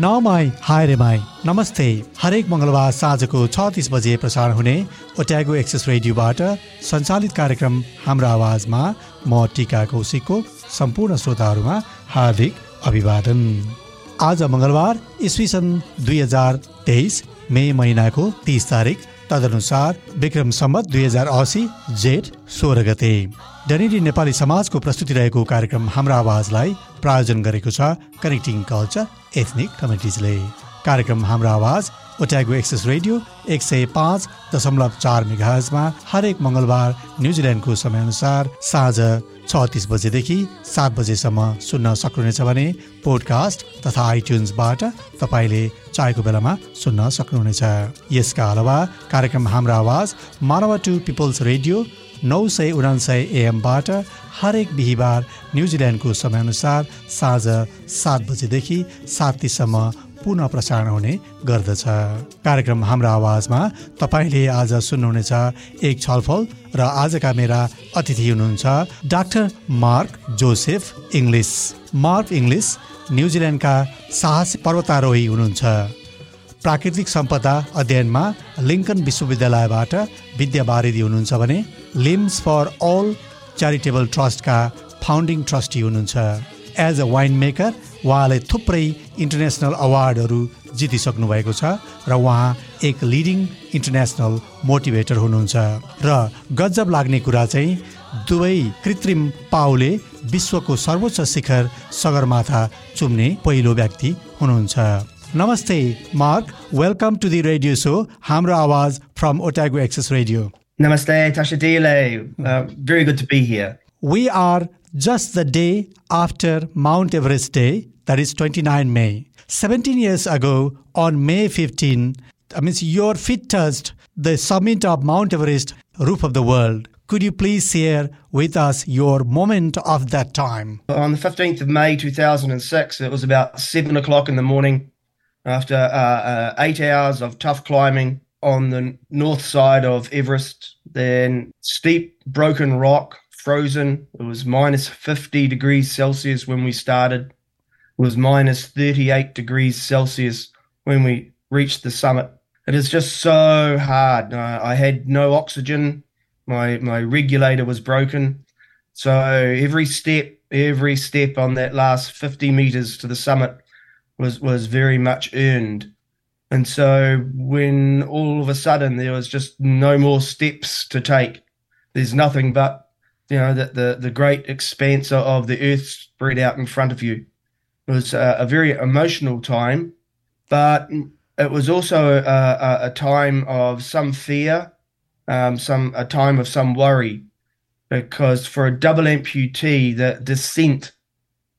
नमाई हाय रे माई। नमस्ते। हरेक मङ्गलबार साँझको छ तिस बजे प्रसारण हुने ओट्यागो एक्सेस रेडियोबाट सञ्चालित कार्यक्रम हाम्रो आवाजमा म टिका कौशिकको सम्पूर्ण श्रोताहरूमा हार्दिक अभिवादन। आज मङ्गलबार इस्वी सन् दुई हजार तेइस मे महिनाको तिस तारिक तदनुसार विक्रम सम्मत दुई हजार असी जेठ सोह्र गते। डनेडी नेपाली समाजको प्रस्तुति रहेको कार्यक्रम हाम्रो आवाजलाई प्रायोजन गरेको छ कनेक्टिङ कल्चर एथनिक कमिटिजले कार्यक्रम हाम्रो आवाज ओट्यागो एक्सेस रेडियो एक सय पाँच दशमलव चार मेघाजमा हरेक मङ्गलबार न्युजिल्यान्डको समयअनुसार साँझ छ तिस बजेदेखि सात बजेसम्म सुन्न सक्नुहुनेछ भने पोडकास्ट तथा आइट्युन्सबाट तपाईँले चाहेको बेलामा सुन्न सक्नुहुनेछ। यसका अलावा कार्यक्रम हाम्रो आवाज मानव टु पिपल्स रेडियो नौ सय उनान्सय एएमबाट हरेक बिहिबार न्युजिल्यान्डको समयअनुसार साँझ सात बजेदेखि सात तिससम्म पुनः प्रसारण हुने गर्दछ। कार्यक्रम हाम्रो आवाजमा तपाईँले आज सुन्नुहुनेछ एक छलफल र आजका मेरा अतिथि हुनुहुन्छ doctor Mark Joseph Inglis. Mark Inglis न्युजिल्यान्डका साहस पर्वतारोही हुनुहुन्छ। प्राकृतिक सम्पदा अध्ययनमा लिङ्कन विश्वविद्यालयबाट विद्यावारिधि हुनुहुन्छ भने लिम्स फर अल च्यारिटेबल ट्रस्टका फाउन्डिङ ट्रस्टी हुनुहुन्छ। एज अ वाइन मेकर उहाँले थुप्रै इन्टरनेसनल अवार्डहरू जितिसक्नु भएको छ र उहाँ एक लिडिङ इन्टरनेसनल मोटिभेटर हुनुहुन्छ र गजब लाग्ने कुरा चाहिँ दुवै कृत्रिम पाउले विश्वको सर्वोच्च शिखर सगरमाथा चुम्ने पहिलो व्यक्ति हुनुहुन्छ नमस्ते Mark welcome to the radio show Hamro Awaz from Otago Access Radio Namaste, Tashadile. Uh, very good to be here. We are just the day after Mount Everest Day, that is 29 May. 17 years ago, on May 15, I mean, your feet touched the summit of Mount Everest, roof of the world. Could you please share with us your moment of that time? On the 15th of May 2006, it was about 7 o'clock in the morning after uh, uh, eight hours of tough climbing on the north side of Everest. Then steep, broken rock, frozen. It was minus 50 degrees Celsius when we started. It was minus 38 degrees Celsius when we reached the summit. It is just so hard. Uh, I had no oxygen. My my regulator was broken. So every step, every step on that last 50 meters to the summit was was very much earned. And so when all of a sudden there was just no more steps to take, there's nothing but you know that the the great expanse of the earth spread out in front of you. It was a, a very emotional time, but it was also a, a, a time of some fear, um, some a time of some worry, because for a double amputee, the descent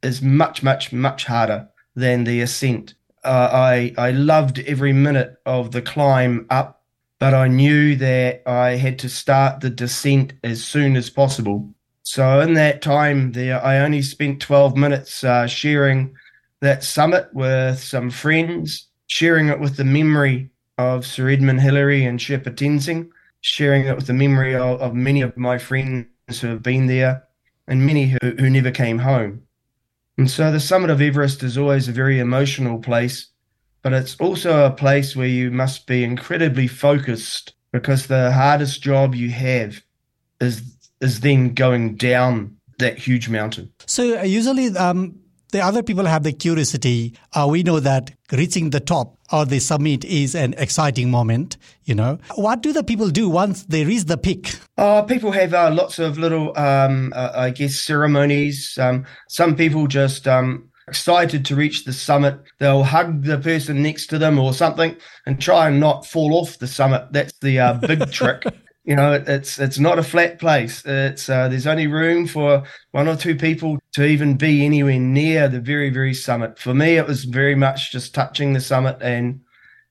is much, much, much harder than the ascent uh, I I loved every minute of the climb up, but I knew that I had to start the descent as soon as possible. So in that time there, I only spent 12 minutes uh, sharing that summit with some friends, sharing it with the memory of Sir Edmund Hillary and Sherpa Tenzing, sharing it with the memory of, of many of my friends who have been there and many who, who never came home. And so the summit of Everest is always a very emotional place, but it's also a place where you must be incredibly focused because the hardest job you have is is then going down that huge mountain. So uh, usually um, the other people have the curiosity. Uh, we know that reaching the top or the summit is an exciting moment, you know. What do the people do once they reach the peak? Uh, people have uh, lots of little, um, uh, I guess, ceremonies. Um, some people just um, excited to reach the summit. They'll hug the person next to them or something and try and not fall off the summit. That's the uh, big trick. You know, it's it's not a flat place. It's uh, there's only room for one or two people to even be anywhere near the very very summit. For me, it was very much just touching the summit and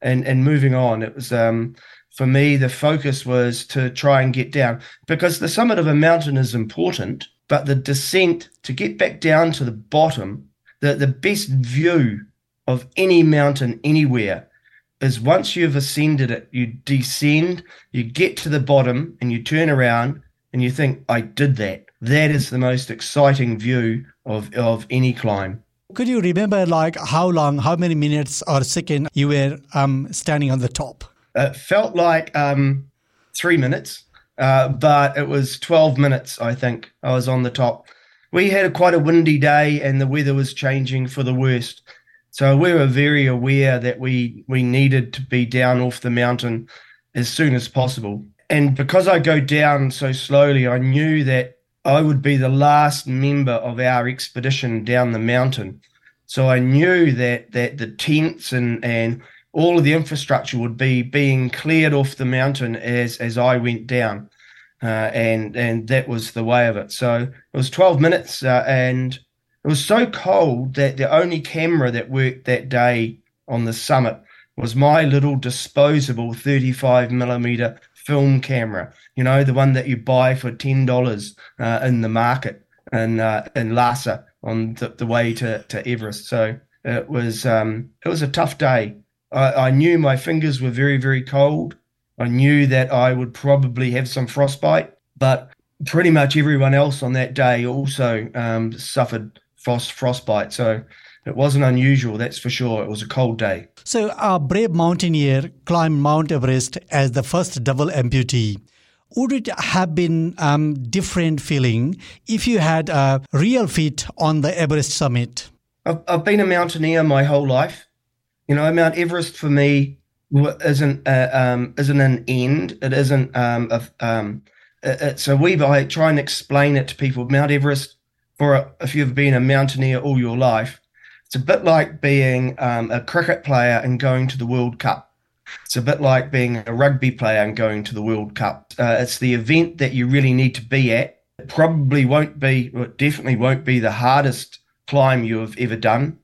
and and moving on. It was um, for me the focus was to try and get down because the summit of a mountain is important, but the descent to get back down to the bottom, the the best view of any mountain anywhere is once you've ascended it, you descend, you get to the bottom, and you turn around and you think, I did that. That is the most exciting view of, of any climb. Could you remember, like, how long, how many minutes or second you were um, standing on the top? It felt like um, three minutes, uh, but it was 12 minutes, I think. I was on the top. We had a, quite a windy day, and the weather was changing for the worst. So we were very aware that we we needed to be down off the mountain as soon as possible. And because I go down so slowly, I knew that I would be the last member of our expedition down the mountain. So I knew that that the tents and and all of the infrastructure would be being cleared off the mountain as as I went down, uh, and and that was the way of it. So it was twelve minutes, uh, and it was so cold that the only camera that worked that day on the summit was my little disposable 35 millimeter film camera. You know, the one that you buy for ten dollars uh, in the market in uh, in Lhasa on the, the, way to, to Everest. So it was um, it was a tough day. I, I knew my fingers were very very cold. I knew that I would probably have some frostbite, but pretty much everyone else on that day also um, suffered frost frostbite. So it wasn't unusual, that's for sure. It was a cold day. So our brave mountaineer climbed Mount Everest as the first double amputee. Would it have been um, different feeling if you had a real feat on the Everest summit? I've, I've been a mountaineer my whole life. You know, Mount Everest for me isn't uh, um, isn't an end. It isn't um, a, um, wee bit. I try and explain it to people. Mount Everest for a, if you've been a mountaineer all your life, it's a bit like being um, a cricket player and going to the World Cup. It's a bit like being a rugby player and going to the World Cup. Uh, it's the event that you really need to be at. It probably won't be, it definitely won't be the hardest climb you have ever done.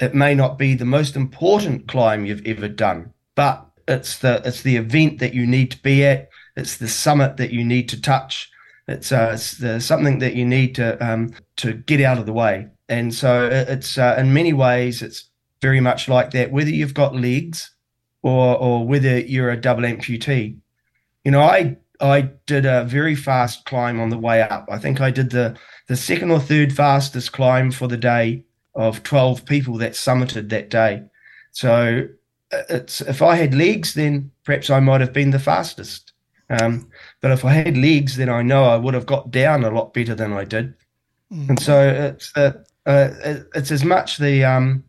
It may not be the most important climb you've ever done, but it's the it's the event that you need to be at. It's the summit that you need to touch it's, uh, it's something that you need to um, to get out of the way. And so it's uh, in many ways it's very much like that. Whether you've got legs or or whether you're a double amputee, you know, I I did a very fast climb on the way up. I think I did the the second or third fastest climb for the day of 12 people that summited that day. So if I had legs, then perhaps I might have been the fastest. Um, but if I had legs, then I know I would have got down a lot better than I did. Mm. And so it's uh, uh, it's as much the um,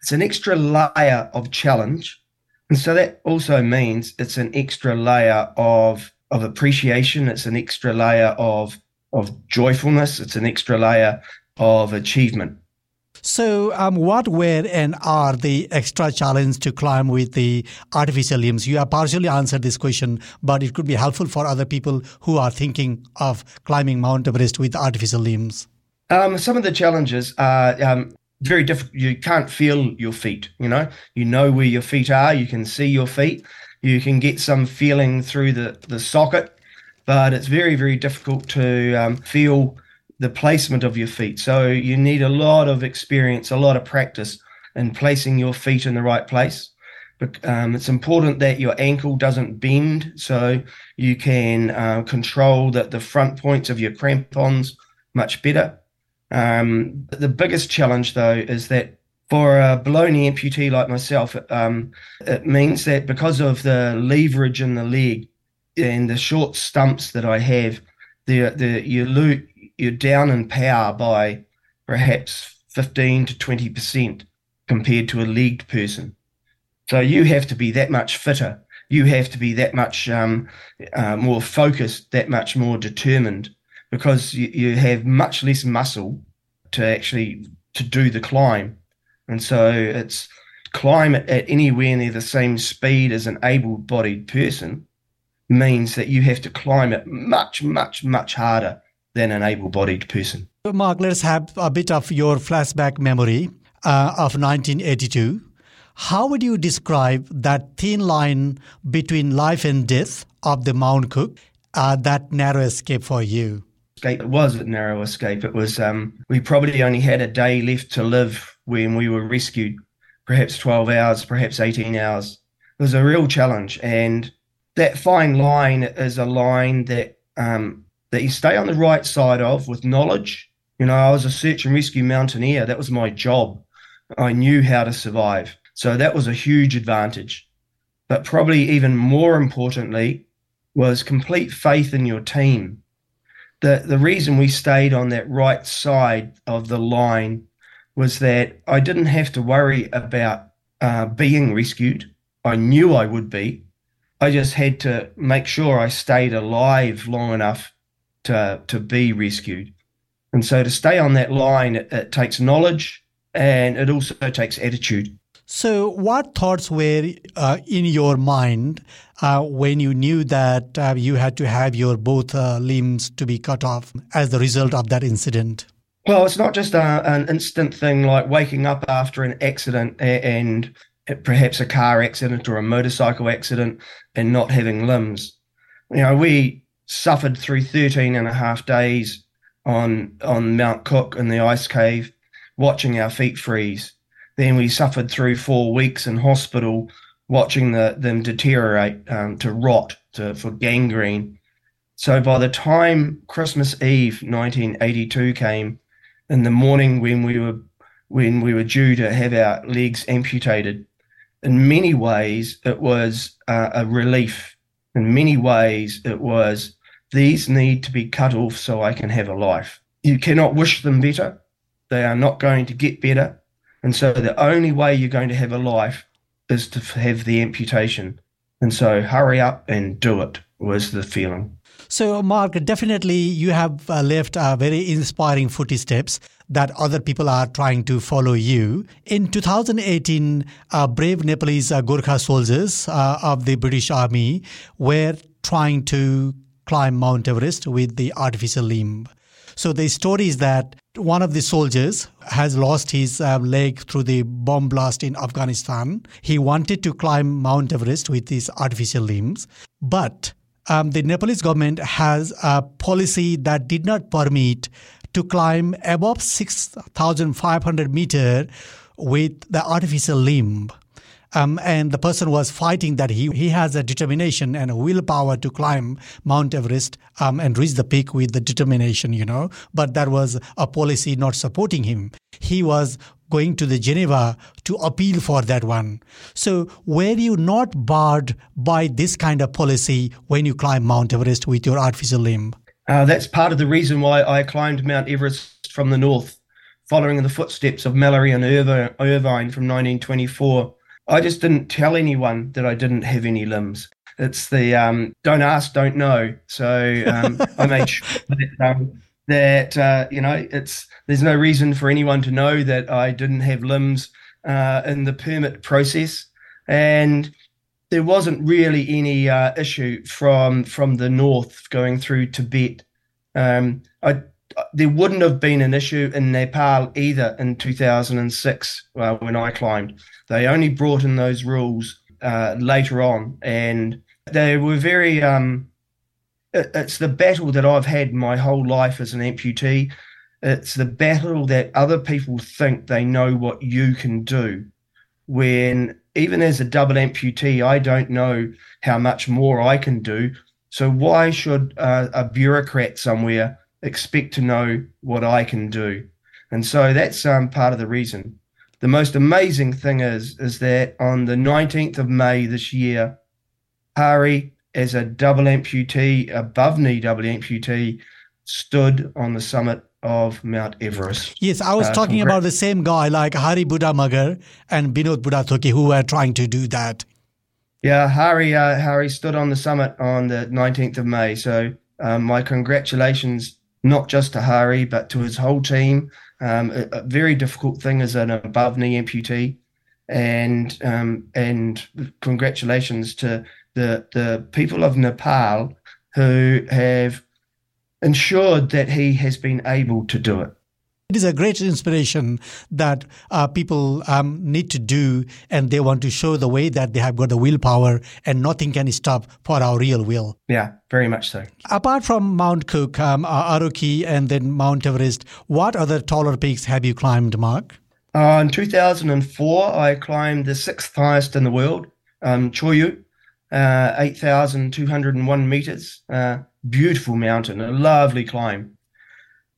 it's an extra layer of challenge, and so that also means it's an extra layer of of appreciation. It's an extra layer of of joyfulness. It's an extra layer of achievement. So, um, what were and are the extra challenges to climb with the artificial limbs? You have partially answered this question, but it could be helpful for other people who are thinking of climbing Mount Everest with artificial limbs. Um, some of the challenges are um, very difficult. You can't feel your feet. You know, you know where your feet are. You can see your feet. You can get some feeling through the the socket, but it's very very difficult to um, feel the placement of your feet. So you need a lot of experience, a lot of practice in placing your feet in the right place. But um, it's important that your ankle doesn't bend, so you can uh, control that the front points of your crampons much better. Um, the biggest challenge, though, is that for a below knee amputee like myself, um, it means that because of the leverage in the leg and the short stumps that I have, the the you lose you're down in power by perhaps 15 to 20% compared to a leagued person. So you have to be that much fitter. You have to be that much um, uh, more focused, that much more determined, because you, you have much less muscle to actually to do the climb. And so it's climb at, at anywhere near the same speed as an able-bodied person means that you have to climb it much, much, much harder than an able bodied person. Mark, let's have a bit of your flashback memory uh, of 1982. How would you describe that thin line between life and death of the Mount Cook, uh, that narrow escape for you? Escape. It was a narrow escape. It was. Um, we probably only had a day left to live when we were rescued. Perhaps twelve hours, perhaps eighteen hours. It was a real challenge, and that fine line is a line that um, that you stay on the right side of with knowledge. You know, I was a search and rescue mountaineer. That was my job. I knew how to survive. So that was a huge advantage. But probably even more importantly was complete faith in your team. The the reason we stayed on that right side of the line was that I didn't have to worry about uh, being rescued. I knew I would be. I just had to make sure I stayed alive long enough to to be rescued. And so to stay on that line, it, it takes knowledge and it also takes attitude. So, what thoughts were uh, in your mind uh, when you knew that uh, you had to have your both uh, limbs to be cut off as the result of that incident? Well, it's not just a, an instant thing like waking up after an accident and perhaps a car accident or a motorcycle accident and not having limbs. You know, we suffered through 13 and a half days on on Mount Cook in the ice cave, watching our feet freeze. Then we suffered through four weeks in hospital, watching the, them deteriorate um, to rot to, for gangrene. So by the time Christmas Eve 1982 came, in the morning when we were when we were due to have our legs amputated, in many ways it was uh, a relief. In many ways it was these need to be cut off so I can have a life. You cannot wish them better. They are not going to get better. And so the only way you're going to have a life is to have the amputation. And so hurry up and do it was the feeling. So, Mark, definitely you have uh, left uh, very inspiring footsteps that other people are trying to follow you. In 2018, uh, brave Nepalese uh, Gorkha soldiers uh, of the British Army were trying to climb Mount Everest with the artificial limb. So the story is that one of the soldiers has lost his uh, leg through the bomb blast in Afghanistan. He wanted to climb Mount Everest with his artificial limbs, but um, the Nepalese government has a policy that did not permit to climb above 6,500 meter with the artificial limb. Um, and the person was fighting that he, he has a determination and a willpower to climb Mount Everest um, and reach the peak with the determination, you know. But that was a policy not supporting him. He was going to the Geneva to appeal for that one. So were you not barred by this kind of policy when you climb Mount Everest with your artificial limb? Uh, that's part of the reason why I climbed Mount Everest from the north, following in the footsteps of Mallory and Irvine from 1924. I just didn't tell anyone that I didn't have any limbs. It's the um, don't ask, don't know. So um, I made sure that, um, that uh, you know it's there's no reason for anyone to know that I didn't have limbs uh, in the permit process, and there wasn't really any uh, issue from from the north going through Tibet. Um, I there wouldn't have been an issue in Nepal either in 2006 uh, when I climbed. They only brought in those rules uh, later on, and they were very. Um, it, it's the battle that I've had my whole life as an amputee. It's the battle that other people think they know what you can do, when even as a double amputee, I don't know how much more I can do. So why should uh, a bureaucrat somewhere expect to know what I can do? And so that's um, part of the reason the most amazing thing is is that on the 19th of May this year, Hari, as a double amputee, above knee double amputee, stood on the summit of Mount Everest. Yes, I was uh, talking about the same guy like Hari Budha Magar and Binod Buddhathoki who were trying to do that. Yeah, Hari uh, Hari stood on the summit on the 19th of May. So um, my congratulations not just to Hari but to his whole team um, a, a, very difficult thing as an above knee amputee, and um, and congratulations to the the people of Nepal who have ensured that he has been able to do it. It is a great inspiration that uh, people um, need to do, and they want to show the way that they have got the willpower, and nothing can stop for our real will. Yeah, very much so. Apart from Mount Cook, um, uh, Aoraki, and then Mount Everest, what other taller peaks have you climbed, Mark? Uh, in 2004, I climbed the sixth highest in the world, um, Cho Oyu, uh, 8,201 meters. Uh, beautiful mountain, a lovely climb.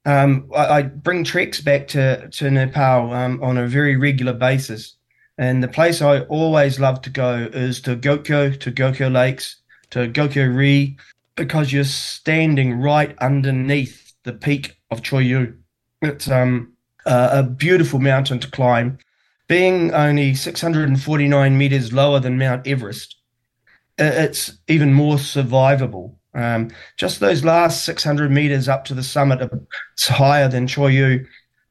Um, I, I, bring treks back to, to Nepal um, on a very regular basis. And the place I always love to go is to Gokyo, to Gokyo Lakes, to Gokyo Ri, because you're standing right underneath the peak of Cho Oyu. It's um, a beautiful mountain to climb. Being only 649 meters lower than Mount Everest, it's even more survivable. Um, just those last 600 meters up to the summit, it's higher than Cho Oyu,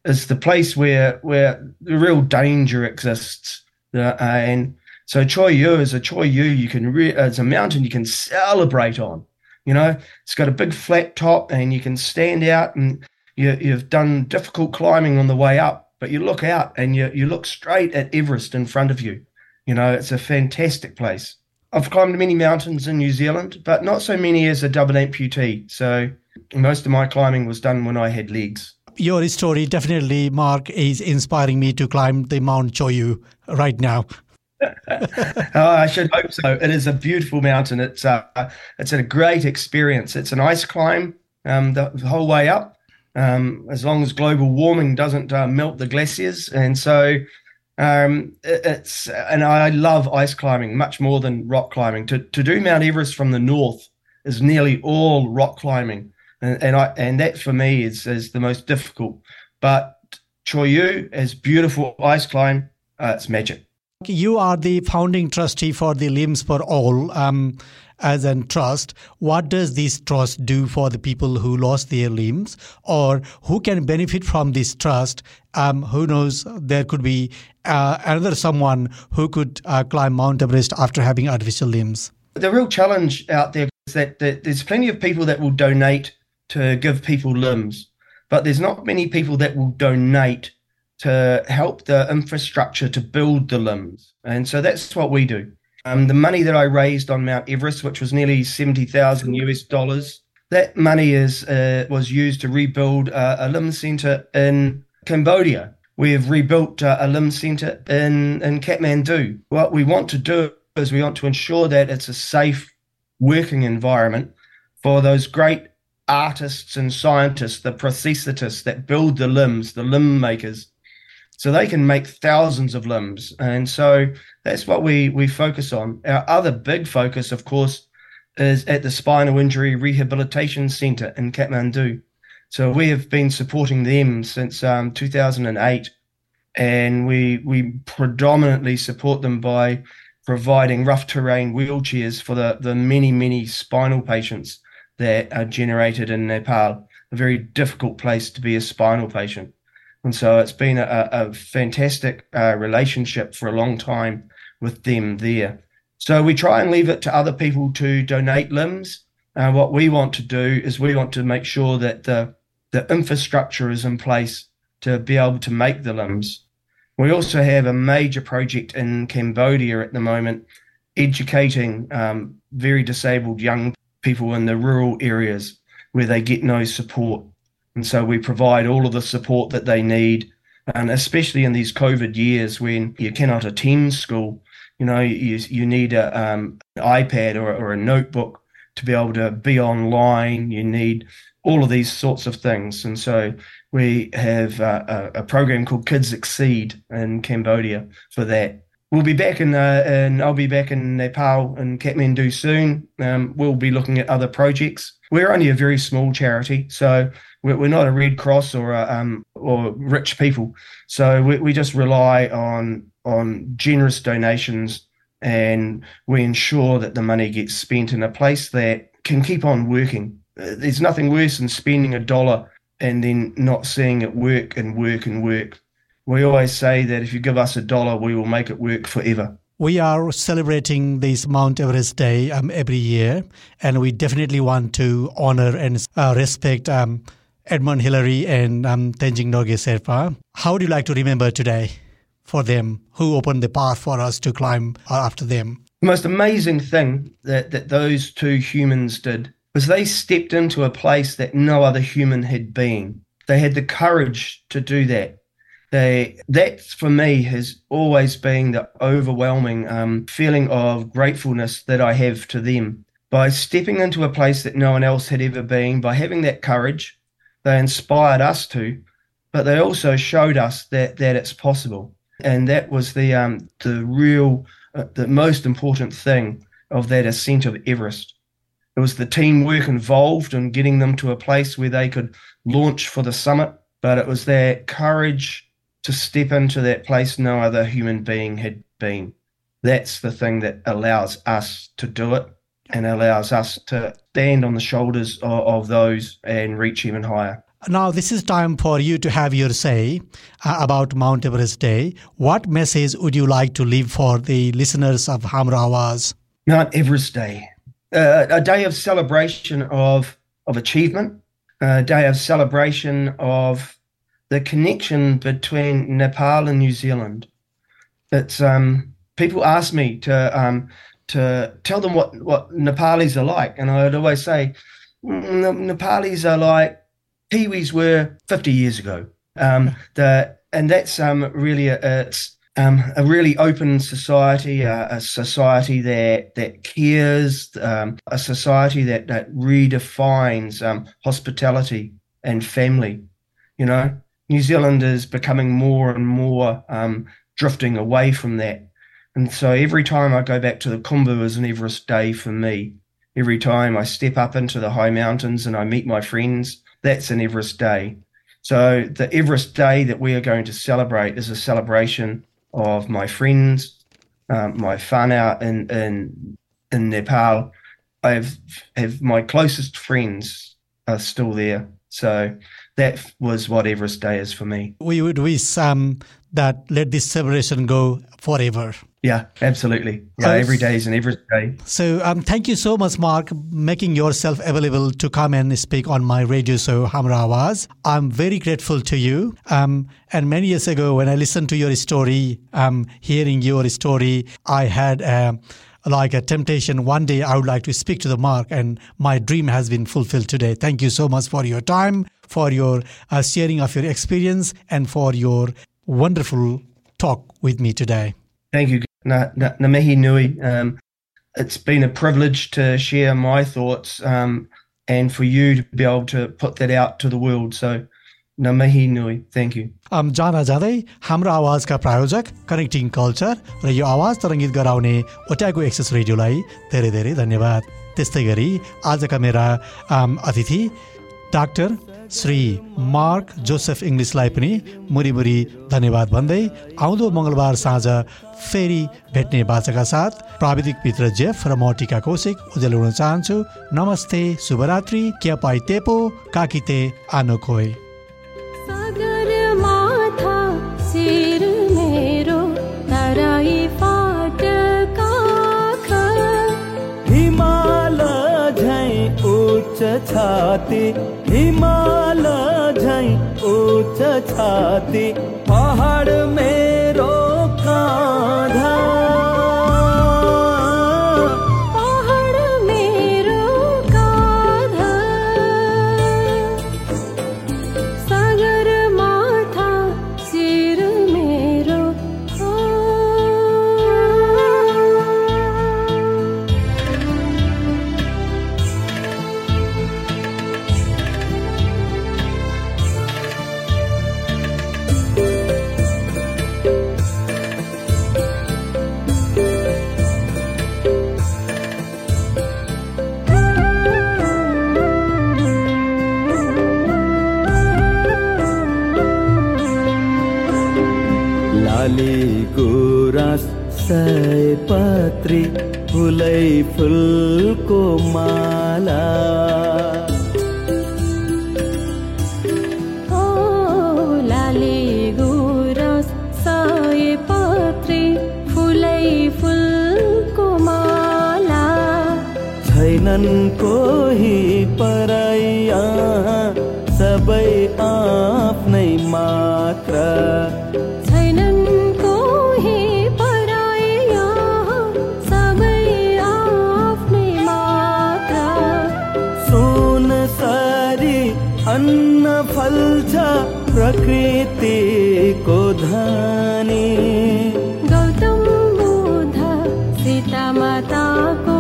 is the place where where the real danger exists. Uh, and so Cho Oyu is a Cho Oyu you can re- it's a mountain you can celebrate on. You know, it's got a big flat top, and you can stand out, and you, you've done difficult climbing on the way up, but you look out and you you look straight at Everest in front of you. You know, it's a fantastic place. I've climbed many mountains in New Zealand, but not so many as a double amputee. So most of my climbing was done when I had legs. Your story definitely, Mark, is inspiring me to climb the Mount Cho Oyu right now. oh, I should hope so. It is a beautiful mountain. It's a uh, it's a great experience. It's an ice climb um, the, the, whole way up, um, as long as global warming doesn't uh, melt the glaciers. And so um, it's and I love ice climbing much more than rock climbing. To to do Mount Everest from the north is nearly all rock climbing, and, and I and that for me is is the most difficult. But Cho Oyu is beautiful ice climb. Uh, it's magic. You are the founding trustee for the Limbs for All. Um, as a trust, what does this trust do for the people who lost their limbs or who can benefit from this trust? Um, who knows, there could be uh, another someone who could uh, climb Mount Everest after having artificial limbs. The real challenge out there is that there's plenty of people that will donate to give people limbs, but there's not many people that will donate to help the infrastructure to build the limbs. And so that's what we do. Um, the money that I raised on Mount Everest, which was nearly seventy thousand US dollars, that money is uh, was used to rebuild uh, a limb center in Cambodia. We have rebuilt uh, a limb center in in Kathmandu. What we want to do is we want to ensure that it's a safe working environment for those great artists and scientists, the prosthetists that build the limbs, the limb makers, so they can make thousands of limbs. And so that's what we we focus on. Our other big focus, of course, is at the Spinal Injury Rehabilitation Centre in Kathmandu. So we have been supporting them since um, 2008, and we we predominantly support them by providing rough terrain wheelchairs for the the many many spinal patients that are generated in Nepal. A very difficult place to be a spinal patient. And so it's been a, a fantastic uh, relationship for a long time with them there. So we try and leave it to other people to donate limbs. Uh, what we want to do is we want to make sure that the the infrastructure is in place to be able to make the limbs. We also have a major project in Cambodia at the moment, educating um, very disabled young people in the rural areas where they get no support. And so we provide all of the support that they need. And especially in these COVID years when you cannot attend school, you know, you, you need a, um, an iPad or, or a notebook to be able to be online. You need all of these sorts of things. And so we have a, a, program called Kids Exceed in Cambodia for that. We'll be back in, uh, and I'll be back in Nepal and Kathmandu soon. Um, we'll be looking at other projects. We're only a very small charity, so we're, not a Red Cross or a, um, or rich people. So we, we just rely on on generous donations, and we ensure that the money gets spent in a place that can keep on working. Uh, there's nothing worse than spending a dollar and then not seeing it work and work and work. We always say that if you give us a dollar, we will make it work forever. We are celebrating this Mount Everest Day um, every year, and we definitely want to honor and uh, respect um, Edmund Hillary and um, Tenzing Norgay Sherpa. How would you like to remember today for them who opened the path for us to climb after them? The most amazing thing that, that those two humans did was they stepped into a place that no other human had been. They had the courage to do that. They that for me has always been the overwhelming um, feeling of gratefulness that I have to them. By stepping into a place that no one else had ever been, by having that courage, they inspired us to, but they also showed us that that it's possible. And that was the um, the real, uh, the most important thing of that ascent of Everest. It was the teamwork involved in getting them to a place where they could launch for the summit, but it was their courage to step into that place no other human being had been. That's the thing that allows us to do it and allows us to stand on the shoulders of, of those and reach even higher. Now, this is time for you to have your say uh, about Mount Everest Day. What message would you like to leave for the listeners of Hamro Awaz? Mount Everest Day uh, a day of celebration of of achievement, a day of celebration of the connection between Nepal and New Zealand. It's um, people ask me to um, to tell them what what Nepalis are like, and I'd always say mm, Nepalis are like Kiwis were 50 years ago. Um, the and that's um, really a, it's um, a really open society, uh, a society that that cares, um, a society that that redefines um, hospitality and family. You know, New Zealand is becoming more and more um, drifting away from that, and so every time I go back to the Khumbu is an Everest day for me. Every time I step up into the high mountains and I meet my friends, that's an Everest day. So the Everest day that we are going to celebrate is a celebration of my friends, um, my whānau in, in, in Nepal. I have, have my closest friends are still there. So that was what Everest Day is for me. We would wish um, that let this celebration go forever. Yeah, absolutely. Yeah, every day is an Everest day. So, um, thank you so much, Mark, making yourself available to come and speak on my radio show, Hamro Awaz. I'm very grateful to you. Um, and many years ago, when I listened to your story, um, hearing your story, I had. Uh, like a temptation one day i would like to speak to the mark and my dream has been fulfilled today thank you so much for your time for your uh, sharing of your experience and for your wonderful talk with me today thank you na, na, na nui. Um, it's been a privilege to share my thoughts um, and for you to be able to put that out to the world. So, Thank you. Um, जान जाँदै हाम्रो आवाजका प्रायोजक connecting culture र यो आवाज तरङ्गित गराउने ओट्याको access रेडियोलाई धेरै धेरै धन्यवाद। त्यस्तै गरी आजका मेरा अतिथि डाक्टर श्री मार्क जोसेफ इङ्ग्लिसलाई पनि मुरी धन्यवाद भन्दै आउँदो मङ्गलबार साँझ फेरि भेट्ने बाचाका साथ प्राविधिक मित्र जेफ र म टिका कौशिक हुन चाहन्छु। नमस्ते शुभरात्रि क्या पाइ तेपो काकिते आनो खोइ। जाते हिमालय झई ऊंच छाती पहाड़ में माला लाले गुरस सयपत्री फुलै फुलको माला। छैनन् कोही परैया प्रकृतिको धनी गौतम बुद्ध सीता माताको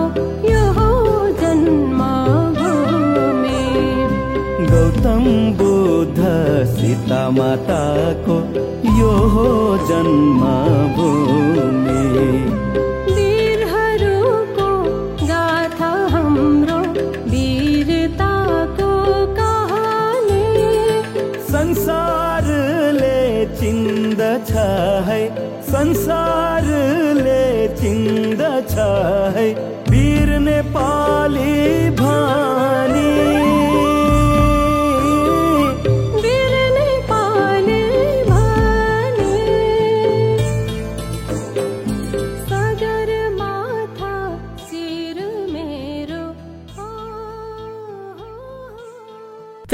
यो हो जन्मभूमि। गौतम बुद्ध सीता माताको यो हो जन्मभूमि।